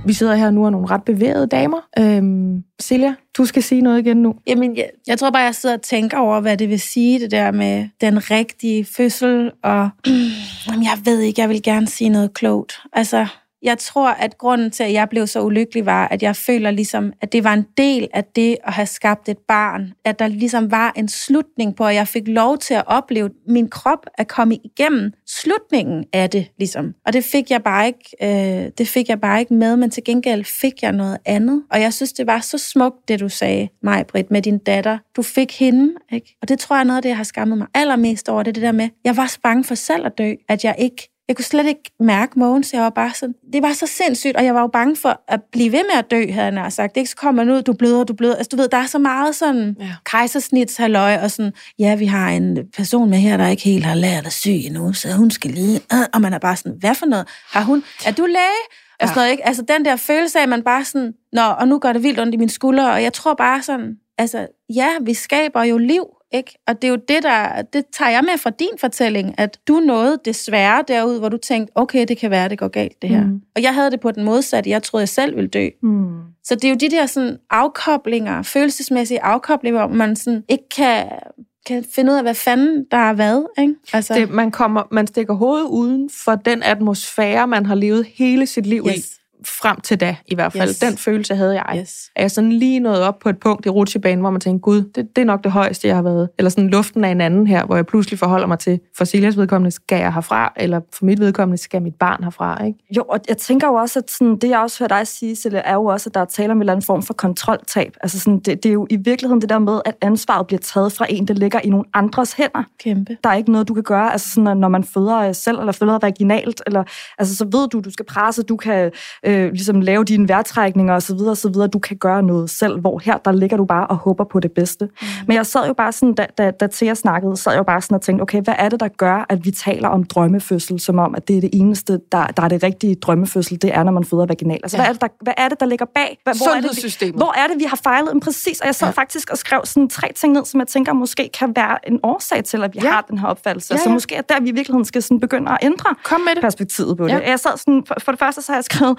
Vi sidder her nu og nogle ret bevægede damer. Øhm, Silja, du skal sige noget igen nu. Jamen, jeg, jeg tror bare, jeg sidder og tænker over, hvad det vil sige, det der med den rigtige fødsel, og jamen, jeg ved ikke, jeg vil gerne sige noget klogt. Altså, jeg tror, at grunden til, at jeg blev så ulykkelig, var, at jeg føler ligesom, at det var en del af det at have skabt et barn. At der ligesom var en slutning på, at jeg fik lov til at opleve min krop at komme igennem slutningen af det, ligesom. Og det fik jeg bare ikke, øh, det fik jeg bare ikke med, men til gengæld fik jeg noget andet. Og jeg synes, det var så smukt, det du sagde, mig, Britt, med din datter. Du fik hende, ikke? Og det tror jeg er noget af det, jeg har skammet mig allermest over, det, er det der med, jeg var så bange for selv at dø, at jeg ikke jeg kunne slet ikke mærke Mogens. Jeg var bare sådan, det var så sindssygt, og jeg var jo bange for at blive ved med at dø, havde nær sagt. Ikke så kommer man ud, du bløder, du bløder. Altså, du ved, der er så meget sådan Ja. ja. kejsersnitshalløj, og sådan, ja, vi har en person med her, der ikke helt har lært at sy endnu, så hun skal lige, og man er bare sådan, hvad for noget? Har hun, er du læge? Og sådan noget, ikke? Altså den der følelse af, at man bare sådan, nå, og nu gør det vildt ondt i mine skuldre, og jeg tror bare sådan, altså, ja, vi skaber jo liv, ikke? Og det er jo det, der, det tager jeg med fra din fortælling, at du nåede desværre derud, hvor du tænkte, okay, det kan være, det går galt, det her. Mm. Og jeg havde det på den modsatte, jeg troede, jeg selv ville dø. Mm. Så det er jo de der sådan afkoblinger, følelsesmæssige afkoblinger, hvor man sådan ikke kan, kan finde ud af, hvad fanden der er hvad, ikke? Altså, Det, man, kommer, man stikker hovedet uden for den atmosfære, man har levet hele sit liv i. Frem til da, i hvert fald. Yes. Den følelse havde jeg. Yes. Er jeg sådan lige nået op på et punkt i rutsjebanen, hvor man tænker, gud, det, det er nok det højeste, jeg har været. Eller sådan luften af en anden her, hvor jeg pludselig forholder mig til, for Siljas vedkommende skal jeg herfra, eller for mit vedkommende skal mit barn herfra. Ikke? Jo, og jeg tænker jo også, at sådan, det jeg også hører dig sige, Silje, er jo også, at der er tale om en eller anden form for kontroltab. Altså sådan, det, det er jo i virkeligheden det der med, at ansvaret bliver taget fra en, der ligger i nogle andres hænder. Kæmpe. Der er ikke noget, du kan gøre, altså sådan, når man føder selv, eller føder vaginalt, eller, altså så ved du, du skal presse, du kan øh, ligesom lave dine vejrtrækninger osv. videre. Du kan gøre noget selv, hvor her, der ligger du bare og håber på det bedste. Mm. Men jeg sad jo bare sådan, da, da, da Thea snakkede, sad jeg jo bare sådan og tænkte, okay, hvad er det, der gør, at vi taler om drømmefødsel, som om, at det er det eneste, der, der er det rigtige drømmefødsel, det er, når man føder vaginal. Altså, ja. hvad, er det, der, hvad er det, der ligger bag? Hvor, hvor er, det, vi, hvor er det, vi har fejlet? Men præcis, og jeg sad ja. faktisk og skrev sådan tre ting ned, som jeg tænker måske kan være en årsag til, at vi ja. har den her opfattelse. Ja, ja. Så måske er der, vi i virkeligheden skal sådan begynde at ændre Kom med det. perspektivet på det. Ja. Jeg sad sådan, for, for det første så har jeg skrevet,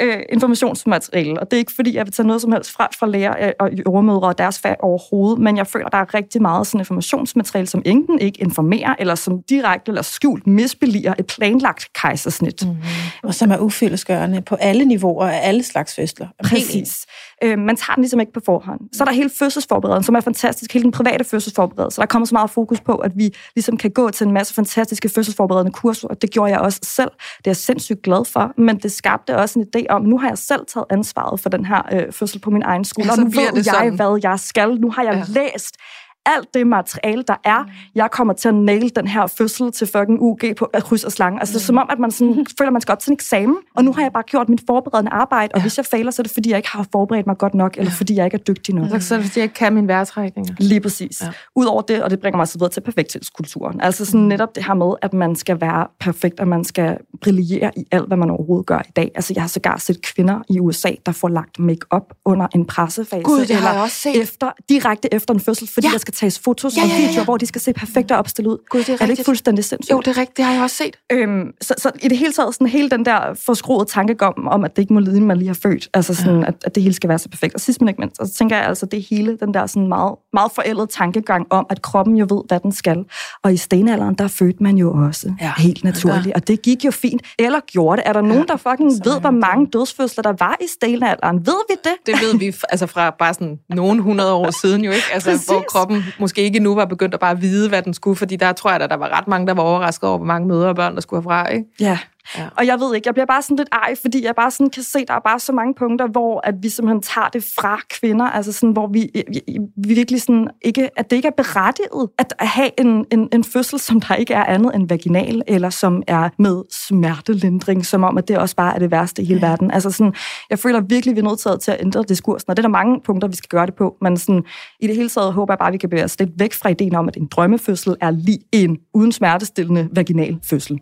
øh, informationsmateriale. Og det er ikke, fordi jeg vil tage noget som helst fra, fra læger og jordmødre og deres fag overhovedet, men jeg føler, der er rigtig meget sådan informationsmateriale, som enten ikke informerer, eller som direkte eller skjult misbeliger et planlagt kejsersnit. Mm-hmm. Og som er ufyldesgørende på alle niveauer af alle slags fødsler. Præcis. Øh, man tager den ligesom ikke på forhånd. Så er der hele fødselsforberedelsen, som er fantastisk. Hele den private fødselsforberedelse. Der er kommet så meget fokus på, at vi ligesom kan gå til en masse fantastiske fødselsforberedende kurser, og det gjorde jeg også selv. Det er jeg sindssygt glad for, men det skabte også en idé om, nu har jeg selv taget ansvaret for den her øh, fødsel på min egen skole, ja, og nu ved jeg, sådan. hvad jeg skal. Nu har jeg ja. læst alt det materiale, der er. Mm. Jeg kommer til at nail den her fødsel til fucking UG på at kryds og slange. Altså, mm. det er som om, at man sådan, føler, at man skal op til en eksamen, og nu har jeg bare gjort mit forberedende arbejde, og ja. hvis jeg fejler, så er det, fordi jeg ikke har forberedt mig godt nok, eller ja. fordi jeg ikke er dygtig nok. Så er det, fordi jeg ikke kan min vejrtrækninger. Lige præcis. Ja. Udover det, og det bringer mig så videre til perfekthedskulturen. Altså sådan mm. netop det her med, at man skal være perfekt, og man skal brillere i alt, hvad man overhovedet gør i dag. Altså, jeg har sågar set kvinder i USA, der får lagt make-up under en pressefase, Gud, det eller også set. Efter, direkte efter en fødsel, fordi ja. der skal tages fotos ja, ja, ja. videoer, hvor de skal se perfekt og opstillet ud. Gud, det er, er det ikke fuldstændig sindssygt? Jo, det er rigtigt. Det har jeg også set. Øhm, så, så, i det hele taget, sådan hele den der forskroede tankegang om, at det ikke må lide, man lige har født. Altså sådan, ja. at, at, det hele skal være så perfekt. Og sidst men ikke mindst, så tænker jeg altså, det hele den der sådan meget, meget forældede tankegang om, at kroppen jo ved, hvad den skal. Og i stenalderen, der fødte man jo også ja. helt naturligt. Ja. Og det gik jo fint. Eller gjorde det. Er der ja. nogen, der fucking så ved, hvor mange dødsfødsler der var i stenalderen? Ved vi det? Det ved vi altså fra bare sådan nogle hundrede år siden jo ikke. Altså, hvor kroppen måske ikke nu var begyndt at bare vide, hvad den skulle, fordi der tror jeg, at der var ret mange, der var overrasket over, hvor mange mødre og børn, der skulle have fra, ikke? Ja, Ja. Og jeg ved ikke, jeg bliver bare sådan lidt ej, fordi jeg bare sådan kan se, der er bare så mange punkter, hvor at vi simpelthen tager det fra kvinder, altså sådan, hvor vi, vi, vi virkelig sådan ikke, at det ikke er berettiget at have en, en, en fødsel, som der ikke er andet end vaginal, eller som er med smertelindring, som om, at det også bare er det værste i hele ja. verden. Altså sådan, jeg føler virkelig, vi er nødt til at ændre diskursen, og det er der mange punkter, vi skal gøre det på, men sådan, i det hele taget håber jeg bare, at vi kan bevæge os lidt væk fra ideen om, at en drømmefødsel er lige en uden smertestillende vaginal fødsel.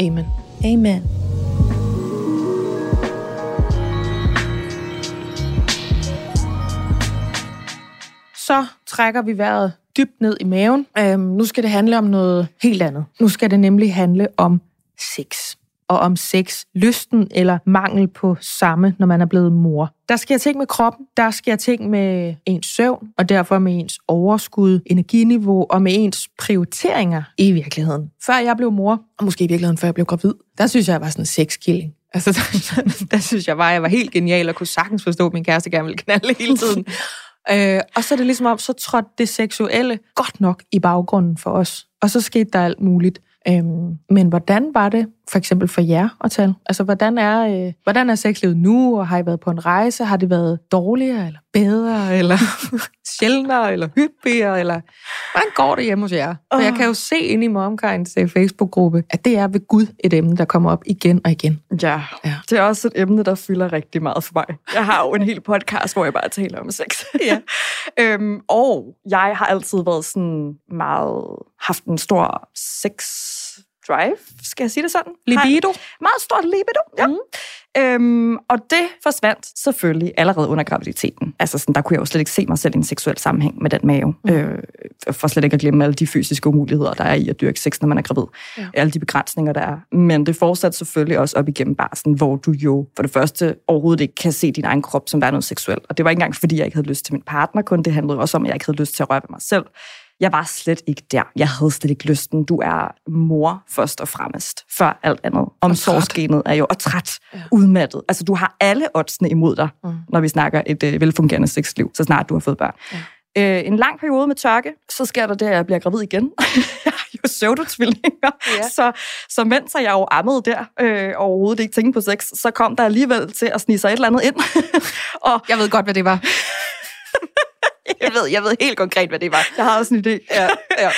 Amen. Amen. Så trækker vi vejret dybt ned i maven. Øhm, nu skal det handle om noget helt andet. Nu skal det nemlig handle om sex og om sex, lysten eller mangel på samme, når man er blevet mor. Der sker ting med kroppen, der sker ting med ens søvn, og derfor med ens overskud, energiniveau og med ens prioriteringer i virkeligheden. Før jeg blev mor, og måske i virkeligheden før jeg blev gravid, der synes jeg, jeg var sådan en sexkilling. Altså, der, der synes jeg bare, jeg var helt genial og kunne sagtens forstå, at min kæreste gerne ville knalde hele tiden. øh, og så er det ligesom om, så trådte det seksuelle godt nok i baggrunden for os. Og så skete der alt muligt. Øhm, men hvordan var det for eksempel for jer at tale? Altså, hvordan er, øh, hvordan er sexlivet nu, og har I været på en rejse? Har det været dårligere, eller bedre, eller sjældnere, eller hyppigere, eller hvordan går det hjemme hos jer? For jeg kan jo se ind i Momkinds uh, Facebook-gruppe, at det er ved Gud et emne, der kommer op igen og igen. Ja, ja, det er også et emne, der fylder rigtig meget for mig. Jeg har jo en hel podcast, hvor jeg bare taler om sex. ja. øhm, og jeg har altid været sådan meget, haft en stor sex drive, skal jeg sige det sådan? Libido? meget stort libido, ja. Mm. Øhm, og det forsvandt selvfølgelig allerede under graviditeten. Altså sådan, der kunne jeg jo slet ikke se mig selv i en seksuel sammenhæng med den mave. Mm. Øh, for slet ikke at glemme alle de fysiske umuligheder, der er i at dyrke sex, når man er gravid. Ja. Alle de begrænsninger, der er. Men det fortsatte selvfølgelig også op igennem barsen, hvor du jo for det første overhovedet ikke kan se din egen krop som der noget seksuelt. Og det var ikke engang, fordi jeg ikke havde lyst til min partner, kun det handlede også om, at jeg ikke havde lyst til at røre ved mig selv. Jeg var slet ikke der. Jeg havde slet ikke lysten. Du er mor først og fremmest, før alt andet. Omsorgsgenet er jo og træt, ja. udmattet. Altså, du har alle oddsene imod dig, mm. når vi snakker et øh, velfungerende sexliv, så snart du har fået børn. Ja. Øh, en lang periode med tørke, så sker der det, at jeg bliver gravid igen. jeg har jo pseudotvillinger. Ja. Så, så mens jeg jo ammede der, øh, overhovedet ikke tænkte på sex, så kom der alligevel til at snige sig et eller andet ind. og jeg ved godt, hvad det var. jeg, ved, jeg ved helt konkret, hvad det var. Jeg har også en idé. Ja, ja.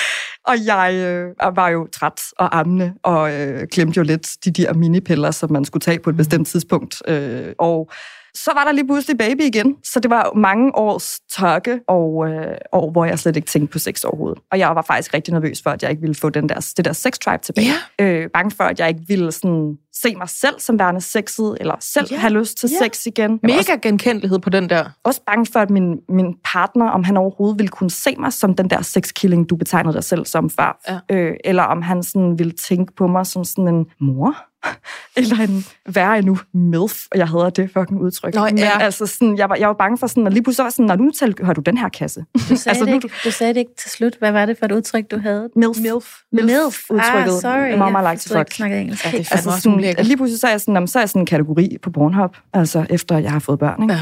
Og jeg øh, var jo træt og ammende, og øh, glemte jo lidt de der minipiller, som man skulle tage på et bestemt tidspunkt. Øh, og så var der lige pludselig baby igen, så det var mange års tørke, og øh, år, hvor jeg slet ikke tænkte på sex overhovedet. Og jeg var faktisk rigtig nervøs for, at jeg ikke ville få den der, det der sex drive tilbage. Ja. Øh, bange for, at jeg ikke ville sådan, se mig selv som værende sexet, eller selv Ja. have lyst til Ja. sex igen. Jeg var også, Mega genkendelighed på den der. også bange for, at min, min partner, om han overhovedet ville kunne se mig som den der sexkilling, du betegnede dig selv som før. Ja. Øh, eller om han sådan ville tænke på mig som sådan en mor. Eller en værre endnu, MILF, og jeg hader det fucking udtryk. Nå, Men ja. altså sådan, jeg var, jeg var bange for sådan, og lige pludselig var sådan, når nu hører du den her kasse? Du sagde, Altså, nu- det ikke, du sagde det ikke til slut. Hvad var det for et udtryk, du havde? MILF. Milf. Milf. udtrykket. Ah, sorry. Mama jeg like to fuck. snakke engelsk. Ja, det Altså også sådan, ulækkert. lige pludselig så er jeg sådan, jamen, så er jeg sådan en kategori på Pornhub, altså efter jeg har fået børn. Ikke?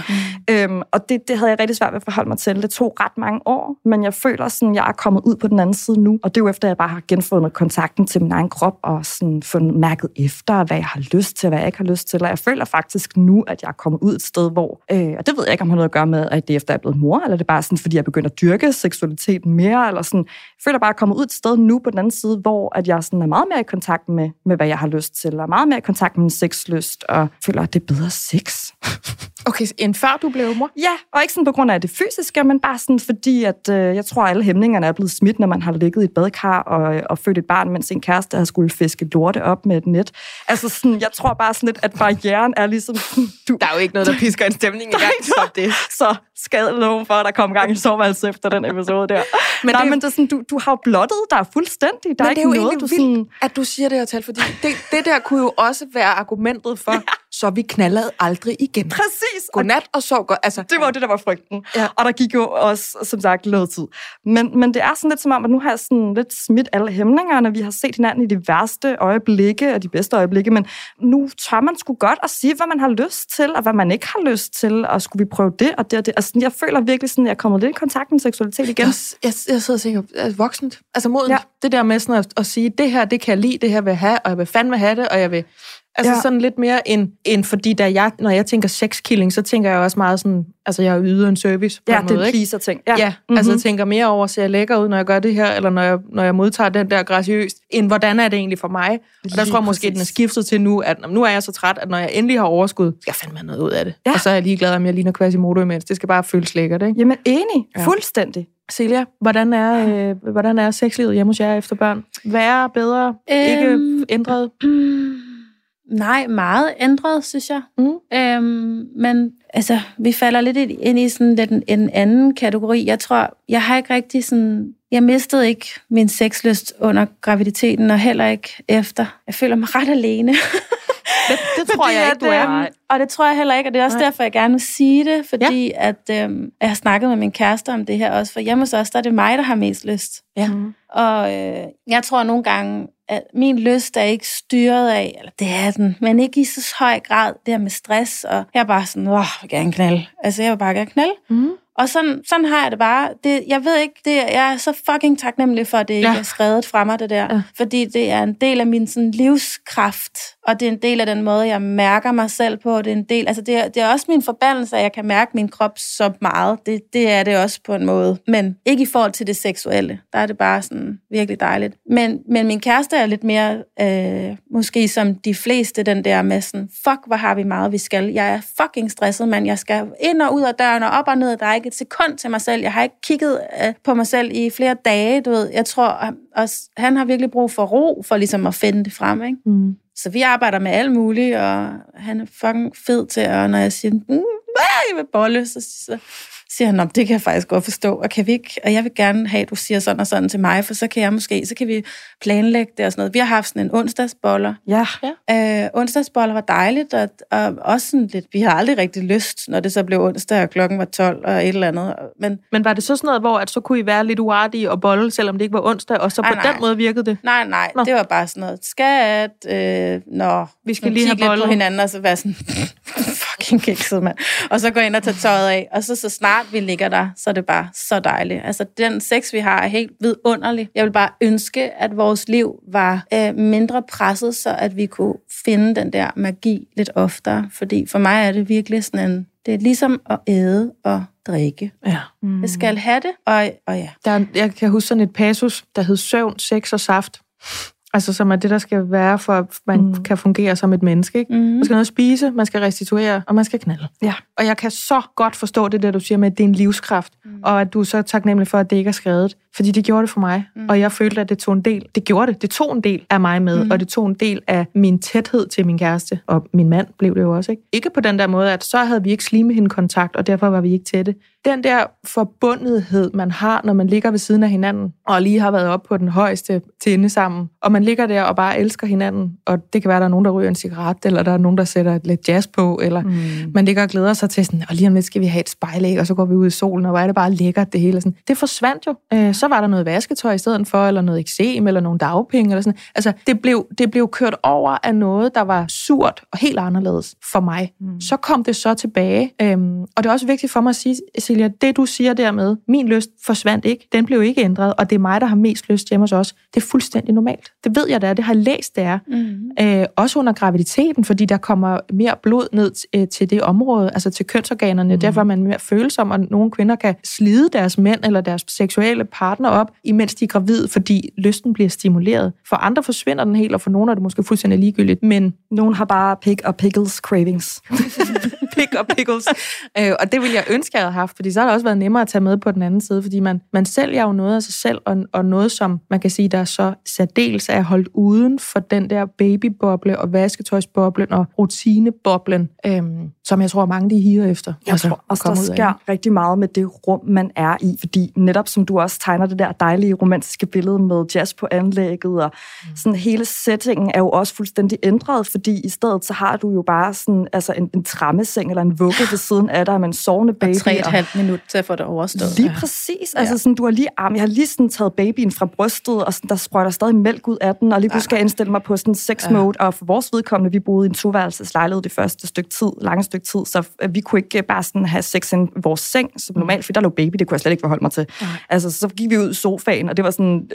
Ja. Øhm, og det, det havde jeg rigtig svært ved at forholde mig til. Det tog ret mange år, men jeg føler sådan, jeg er kommet ud på den anden side nu. Og det er jo efter, at jeg bare har genfundet kontakten til min egen krop og sådan fundet mærket efter, hvad jeg har lyst til, hvad jeg ikke har lyst til. Og jeg føler faktisk nu, at jeg er kommet ud et sted, hvor... Øh, og det ved jeg ikke, om det har noget at gøre med, at det er efter, jeg er blevet mor, eller det er bare sådan, fordi jeg begynder at dyrke seksualitet mere, eller sådan. Jeg føler bare, at jeg er kommet ud et sted nu på den anden side, hvor at jeg sådan er meget mere i kontakt med, med, hvad jeg har lyst til, og meget mere i kontakt med min sexlyst, og føler, at det er bedre sex. Okay, end før du blev mor? Ja, og ikke sådan på grund af det fysiske, men bare sådan fordi, at øh, jeg tror, at alle hæmningerne er blevet smidt, når man har ligget i et badekar og, og født et barn, mens en kæreste har skulle fiske lorte op med et net. Altså sådan, jeg tror bare sådan lidt, at barrieren er ligesom, du, Der er jo ikke noget, der pisker en stemning i gang som det. så skal nogen for, at der kommer gang i soveværelset efter den episode der. Men Nej, det- men det er sådan, du, du har jo blottet dig fuldstændig. Der er Men ikke det er jo noget, du vildt, sådan... at du siger det her tal, fordi det, det der kunne jo også være argumentet for, så vi knaldede aldrig igen. Præcis. Godnat og sov godt. Altså, Det var jo det, der var frygten. Ja. Og der gik jo også, som sagt, noget tid. Men, men det er sådan lidt som om, at nu har jeg sådan lidt smidt alle hæmningerne. Vi har set hinanden i de værste øjeblikke og de bedste øjeblikke, men nu tør man sgu godt at sige, hvad man har lyst til, og hvad man ikke har lyst til, og skulle vi prøve det og det og det. Altså, jeg føler virkelig sådan, at jeg er kommet lidt i kontakt med seksualitet igen. Jeg, jeg, jeg sidder og tænker, altså, voksent, altså modent. Ja. Det der med sådan at, at sige, det her, det kan jeg lide, det her vil jeg have, og jeg vil fandme have det, og jeg vil... Altså ja. Sådan lidt mere end, end fordi, da jeg, når jeg tænker sexkilling, så tænker jeg også meget sådan, altså jeg yder en service på Ja, en det måde, ikke? pleaser ting. Ja, Ja, mm-hmm. altså jeg tænker mere over, ser jeg lækker ud, når jeg gør det her, eller når jeg, når jeg modtager den der graciøst, end hvordan er det egentlig for mig? Og der tror jeg måske, den er skiftet til nu, at nu er jeg så træt, at når jeg endelig har overskud, skal jeg fandme noget ud af det. Ja. Og så er jeg ligeglad, om jeg ligner Quasimodo imens. Det skal bare føles lækkert, ikke? Jamen, enig. Ja. Fuldstændig. Celia, hvordan er, øh, hvordan er sexlivet hjemme hos jer efter børn? Værre, bedre, ikke Øhm, ændret? Mm, nej, meget ændret, synes jeg. Mm. Øhm, men altså, vi falder lidt ind- i sådan lidt en, en anden kategori. Jeg tror, jeg har ikke rigtig sådan... Jeg mistede ikke min sexlyst under graviditeten, og heller ikke efter. Jeg føler mig ret alene. Det, det tror Fordi jeg ikke, du er. øhm, Og det tror jeg heller ikke, og det er også. Nej. derfor, jeg gerne vil sige det, fordi ja. at, øhm, jeg har snakket med min kæreste om det her også, for hjemme hos os, der er det mig, der har mest lyst. Ja. Mm. Og øh, jeg tror nogle gange, at min lyst er ikke styret af, eller det er den, men ikke i så høj grad, det her med stress, og jeg er bare sådan, åh, jeg vil gerne knalde. Altså, jeg vil bare gerne knalde. Mm. Og sådan, sådan har jeg det bare. Det, jeg ved ikke, det, jeg er så fucking taknemmelig for, at det ikke Ja. er skrevet fra mig, det der. Ja. Fordi det er en del af min sådan, livskraft, og det er en del af den måde, jeg mærker mig selv på. Det er en del, altså det er, det er også min forbandelse, at jeg kan mærke min krop så meget. Det, det er det også på en måde. Men ikke i forhold til det seksuelle. Der er det bare sådan virkelig dejligt. Men, men min kæreste er lidt mere, øh, måske som de fleste, den der med sådan, fuck, hvor har vi meget, vi skal. Jeg er fucking stresset, mand. Jeg skal ind og ud af døren og op og ned. Der er ikke et sekund til mig selv. Jeg har ikke kigget øh, på mig selv i flere dage, du ved. Jeg tror, også, han har virkelig brug for ro, for ligesom at finde det frem, ikke? Mm. Så vi arbejder med alt muligt, og han er fucking fed til, og når jeg siger, mm, jeg vil bolle, så, så siger han, "Nå, det kan jeg faktisk godt forstå, og, kan vi ikke, og jeg vil gerne have, at du siger sådan og sådan til mig, for så kan jeg måske, så kan vi planlægge det og sådan noget. Vi har haft sådan en onsdagsboller. Ja. Øh, onsdagsboller var dejligt, og, og også sådan lidt, vi har aldrig rigtig lyst, når det så blev onsdag, og klokken var 12 og et eller andet. Men Men var det så sådan noget, hvor at så kunne I være lidt uartige og bolle, selvom det ikke var onsdag, og så Nej, på nej. den måde virkede det? nej, nej, Nå. det var bare sådan noget, skat, øh, nå, Vi skal lige have kigge lidt på hinanden, og så være sådan, fucking kikset, mand. Og så gå ind og tage tøjet af, og så så snart vi ligger der, så er det bare så dejligt. Altså, den sex, vi har, er helt vidunderlig. Jeg vil bare ønske, at vores liv var øh, mindre presset, så at vi kunne finde den der magi lidt oftere. Fordi for mig er det virkelig sådan en, det er ligesom at æde og drikke. Ja. Mm. Jeg skal have det, og, og ja. Der, jeg kan huske sådan et passus, der hed søvn, sex og saft. Altså, som er det, der skal være, for at man mm. kan fungere som et menneske. Ikke? Mm. Man skal noget spise, man skal restituere, og man skal knalde. Ja. Og jeg kan så godt forstå det der, du siger med, at det er en livskraft, mm. og at du er så taknemmelig for, at det ikke er skrevet. Fordi det gjorde det for mig, mm. og jeg følte, at det tog en del. Det gjorde det. Det tog en del af mig med, mm. og det tog en del af min tæthed til min kæreste, og min mand blev det jo også. Ikke, ikke på den der måde, at så havde vi ikke slimehinde-kontakt, og derfor var vi ikke tætte. Den der forbundethed, man har, når man ligger ved siden af hinanden, og lige har været op på den højeste tinde sammen, og man ligger der og bare elsker hinanden, og det kan være, at der er nogen, der ryger en cigaret, eller der er nogen, der sætter lidt jazz på, eller mm. man ligger og glæder sig til sådan, og lige om lidt skal vi have et spejlæg, og så går vi ud i solen, og hvor er det bare lækkert det hele. Sådan. Det forsvandt jo. Øh, så var der noget vasketøj i stedet for, eller noget eksem, eller nogle dagpenge, eller sådan. Altså, det blev, det blev kørt over af noget, der var surt og helt anderledes for mig. Mm. Så kom det så tilbage, øhm, og det er også vigtigt for mig at sige, Silja, det du siger dermed, min lyst forsvandt ikke, den blev ikke ændret, og det er mig, der har mest lyst hjemme hos os. Det er fuldstændig normalt. Det ved jeg, det er. Det har jeg læst, det er. Mm. Øh, også under graviditeten, fordi der kommer mere blod ned øh, til det område, altså til kønsorganerne. Mm. Derfor er man mere følsom, og nogle kvinder kan slide deres mænd eller deres seksuelle partner op, imens de er gravide, fordi lysten bliver stimuleret. For andre forsvinder den helt, og for nogle er det måske fuldstændig ligegyldigt. Men Nogen har bare pig og pickles cravings. pig og pickles. øh, og det ville jeg ønske, jeg havde haft, fordi så har det også været nemmere at tage med på den anden side, fordi man, man sælger jo noget af sig selv, og, og noget, som man kan sige, der er så særdeles er holdt uden for den der babyboble og vasketøjsboblen og rutineboblen, øhm, som jeg tror, mange de higer efter. Jeg altså, tror også, der sker rigtig meget med det rum, man er i, fordi netop som du også tegner det der dejlige romantiske billede med jazz på anlægget, og mm. sådan hele settingen er jo også fuldstændig ændret, fordi i stedet så har du jo bare sådan, altså en, en trammeseng eller en vugge ved siden af dig med en sovende baby. Og tre et halvt minut til at få det overstået. Lige præcis. Altså sådan, du har lige arm, jeg har lige sådan taget babyen fra brystet, og sådan, der sprøjter stadig mælk ud af den, og lige pludselig skal jeg indstille mig på sådan sex mode, og for vores vedkommende, vi boede i en toværelseslejlighed det første stykke tid, lange stykke tid, så vi kunne ikke bare sådan have sex i vores seng, som normalt, for der lå baby, det kunne jeg slet ikke forholde mig til. Altså, så gik vi ud i sofaen, og det var sådan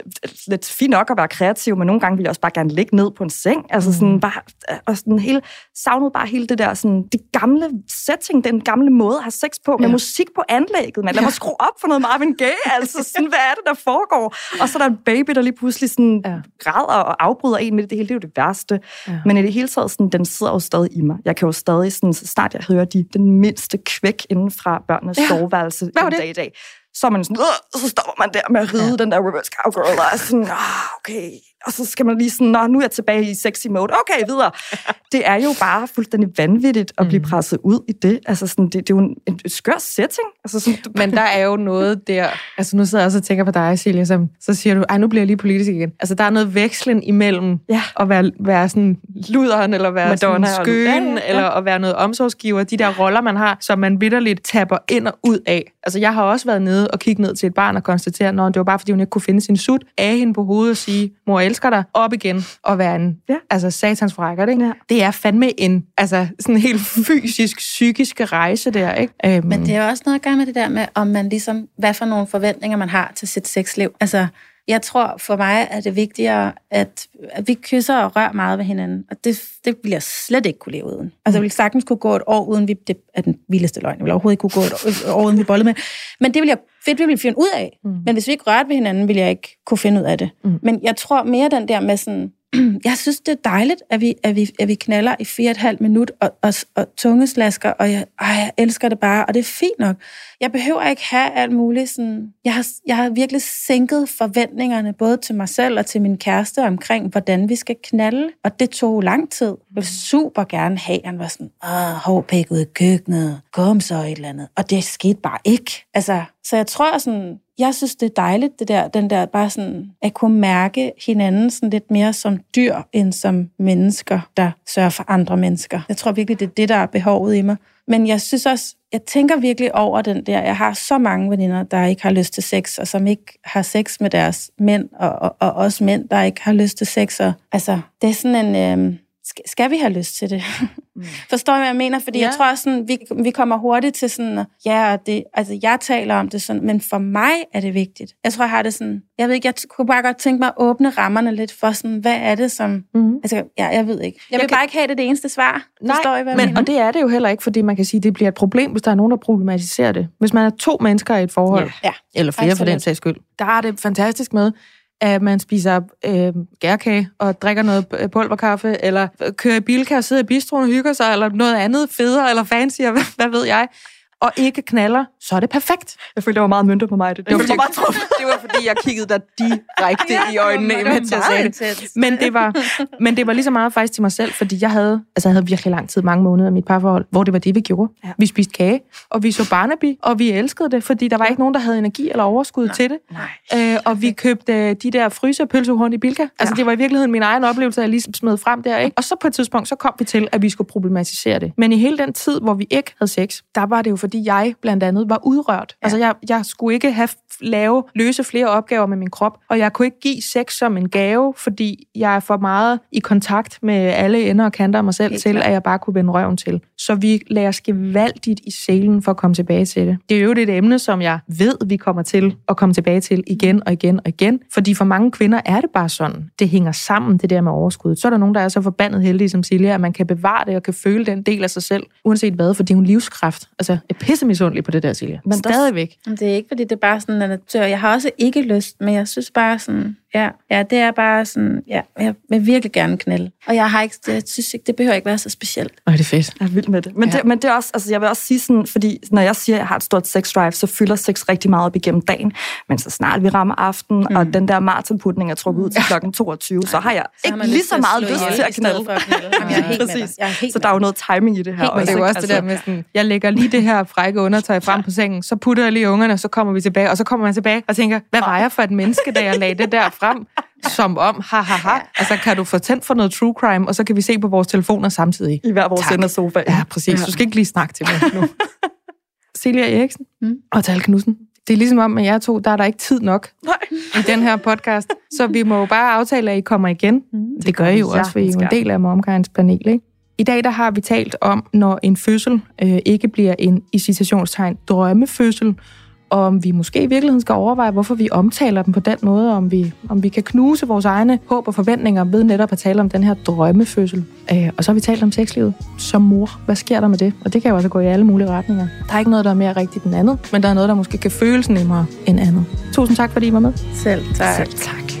lidt fint nok at være kreativ, men nogle gange ville jeg også bare gerne ligge ned på en seng. Altså sådan mm. bare, og sådan hele, savnede bare hele det der, sådan, det gamle setting, den gamle måde at have sex på, med ja. musik på anlægget, man. Lad mig skrue op for noget Marvin Gaye, altså sådan, hvad er det, der foregår? Og så er der en baby, der lige pludselig sådan ja. græder og afbryder en med det, det hele, det er jo det værste. Ja. Men i det hele taget, sådan, den sidder jo stadig i mig. Jeg kan jo stadig, sådan, så snart jeg hører de, den mindste kvæk inden fra børnenes ja. soveværelse en dag i dag, så er man sådan, så stopper man der med at ride ja. den der reverse cowgirl, og er sådan, ah, okay, og så skal man lige sådan, nå, nu er jeg tilbage i sexy mode. Okay, videre. Det er jo bare fuldstændig vanvittigt at blive presset ud i det. Altså sådan, det, det er jo en, en skør setting. Altså sådan, du... Men der er jo noget der, altså nu sidder jeg også og tænker på dig, Silja, som, så siger du, ej, nu bliver jeg lige politisk igen. Altså der er noget vekslen imellem ja. at være, være sådan luderen, eller være Madonna sådan ja, ja. eller at være noget omsorgsgiver. De der roller, man har, som man vidderligt tapper ind og ud af. Altså jeg har også været nede og kigge ned til et barn og konstatere, når det var bare, fordi hun ikke kunne finde sin sut, af hende på hovedet og sige, mor, jeg elsker dig, op igen og være en ja. altså, satans frækker, ikke? Ja. Det er fandme en altså, sådan helt fysisk, psykisk rejse der, ikke? Um, Men det er også noget at gøre med det der med, om man ligesom, hvad for nogle forventninger man har til sit sexliv. Altså, jeg tror for mig er det vigtigere, at, at vi kysser og rører meget ved hinanden. Og det, det vil jeg slet ikke kunne leve uden. Altså jeg ville sagtens kunne gå et år uden vi... Det er den vildeste løgn. Jeg vil overhovedet ikke kunne gå et år uden vi bollede med. Men det vil jeg fedt, vi vil finde ud af. Mm. Men hvis vi ikke rørte ved hinanden, vil jeg ikke kunne finde ud af det. Mm. Men jeg tror mere den der med sådan, jeg synes, det er dejligt, at vi, at vi, at vi knaller i fire et halvt minut og, og, og tungeslasker, og jeg, ej, jeg elsker det bare, og det er fint nok. Jeg behøver ikke have alt muligt sådan... Jeg har, jeg har virkelig sænket forventningerne, både til mig selv og til min kæreste, omkring, hvordan vi skal knalde, og det tog lang tid. Jeg vil super gerne have, han var sådan, åh, hårpæk ud i køkkenet, kom så et eller andet. Og det skete bare ikke. Altså, så jeg tror sådan, jeg synes, det er dejligt, det der, den der bare sådan, at kunne mærke hinanden sådan lidt mere som dyr, end som mennesker, der sørger for andre mennesker. Jeg tror virkelig, det er det, der er behovet i mig. Men jeg synes også, jeg tænker virkelig over den der. Jeg har så mange veninder, der ikke har lyst til sex, og som ikke har sex med deres mænd, og, og, og også mænd, der ikke har lyst til sex. Og, altså, det er sådan en... Øh, skal vi have lyst til det? Mm. Forstår du, hvad jeg mener? Fordi ja. jeg tror også, sådan, vi, vi kommer hurtigt til sådan, ja, det, altså jeg taler om det sådan, men for mig er det vigtigt. Jeg tror, jeg har det sådan, jeg ved ikke, jeg kunne bare godt tænke mig at åbne rammerne lidt for sådan, hvad er det som, mm. altså ja, jeg ved ikke. Jeg vil jeg bare kan... ikke have det det eneste svar. Nej, Forstår I, hvad men, mener? og det er det jo heller ikke, fordi man kan sige, det bliver et problem, hvis der er nogen, der problematiserer det. Hvis man er to mennesker i et forhold, ja. eller flere Absolut. for den sags skyld, der er det fantastisk med, at man spiser øh, gærkage og drikker noget pulverkaffe, eller kører i bilkær og sidder i bistroen og hygger sig, eller noget andet federe eller fancy, hvad, hvad ved jeg og ikke knaller, så er det perfekt. Jeg følte, det var meget mønter på mig. Det, det, var, fordi, bare det var fordi, jeg kiggede dig direkte ja, i øjnene, imens jeg sagde det. Men det, var, men det var lige så meget faktisk til mig selv, fordi jeg havde, altså jeg havde virkelig lang tid, mange måneder i mit parforhold, hvor det var det, vi gjorde. Ja. Vi spiste kage, og vi så Barnaby, og vi elskede det, fordi der var ikke nogen, der havde energi eller overskud nej, til det. Nej, øh, og vi købte de der frysepølsehorn i Bilka. Altså ja. det var i virkeligheden min egen oplevelse, jeg lige smed frem der. Ikke? Og så på et tidspunkt, så kom vi til, at vi skulle problematisere det. Men i hele den tid, hvor vi ikke havde sex, der var det jo fordi, jeg blandt andet var udrørt. Ja. Altså, jeg, jeg skulle ikke have lave, løse flere opgaver med min krop, og jeg kunne ikke give sex som en gave, fordi jeg er for meget i kontakt med alle ender og kanter af mig selv Helt til, klar. at jeg bare kunne vende røven til. Så vi lader os gevaldigt i selen for at komme tilbage til det. Det er jo et emne, som jeg ved, vi kommer til at komme tilbage til igen og igen og igen, fordi for mange kvinder er det bare sådan. Det hænger sammen, det der med overskud. Så er der nogen, der er så forbandet heldige som Silja, at man kan bevare det og kan føle den del af sig selv, uanset hvad, fordi hun livskraft. Altså, pisse misundelig på det der, Silja. Men Stadigvæk. Der, det er ikke, fordi det er bare sådan en natør. Jeg har også ikke lyst, men jeg synes bare sådan, ja, ja det er bare sådan, ja, jeg vil virkelig gerne knælde. Og jeg har ikke, jeg synes ikke, det behøver ikke være så specielt. Nej, det er fedt. Jeg er vild med det. Men, ja. det, men det er også, altså jeg vil også sige sådan, fordi når jeg siger, at jeg har et stort sex drive, så fylder sex rigtig meget op igennem dagen. Men så snart vi rammer aften, mm. og den der maratonputning er trukket ud til mm. klokken 22, så har jeg så ikke lige så meget lyst til at knalde. Jamen, jeg er helt Præcis. Jeg er helt så der er jo noget timing i det her. Helt også, det er jo også altså, det der med sådan, jeg lægger lige det her frække undertøj frem på sengen, så putter jeg lige ungerne, og så kommer vi tilbage, og så kommer man tilbage og tænker, hvad var jeg for et menneske, da jeg lagde det der frem? Som om, ha, ha, ha. Altså, kan du få tændt for noget true crime, og så kan vi se på vores telefoner samtidig. I hver vores ende af sofa. Ja, præcis. Ja. Du skal ikke lige snakke til mig nu. Celia Eriksen mm. og Tal Knudsen. Det er ligesom om, med jer to, der er der ikke tid nok Nej. i den her podcast. Så vi må jo bare aftale, at I kommer igen. Mm. Det, gør I jo også, for I er jo en del af Momkinds panel, ikke? I dag der har vi talt om, når en fødsel øh, ikke bliver en i citationstegn drømmefødsel, og om vi måske i virkeligheden skal overveje, hvorfor vi omtaler dem på den måde, om vi, om vi kan knuse vores egne håb og forventninger ved netop at tale om den her drømmefødsel. Øh, og så har vi talt om sexlivet som mor. Hvad sker der med det? Og det kan jo altså gå i alle mulige retninger. Der er ikke noget, der er mere rigtigt end andet, men der er noget, der måske kan føles nemmere end andet. Tusind tak, fordi I var med. Selv tak. Selv tak.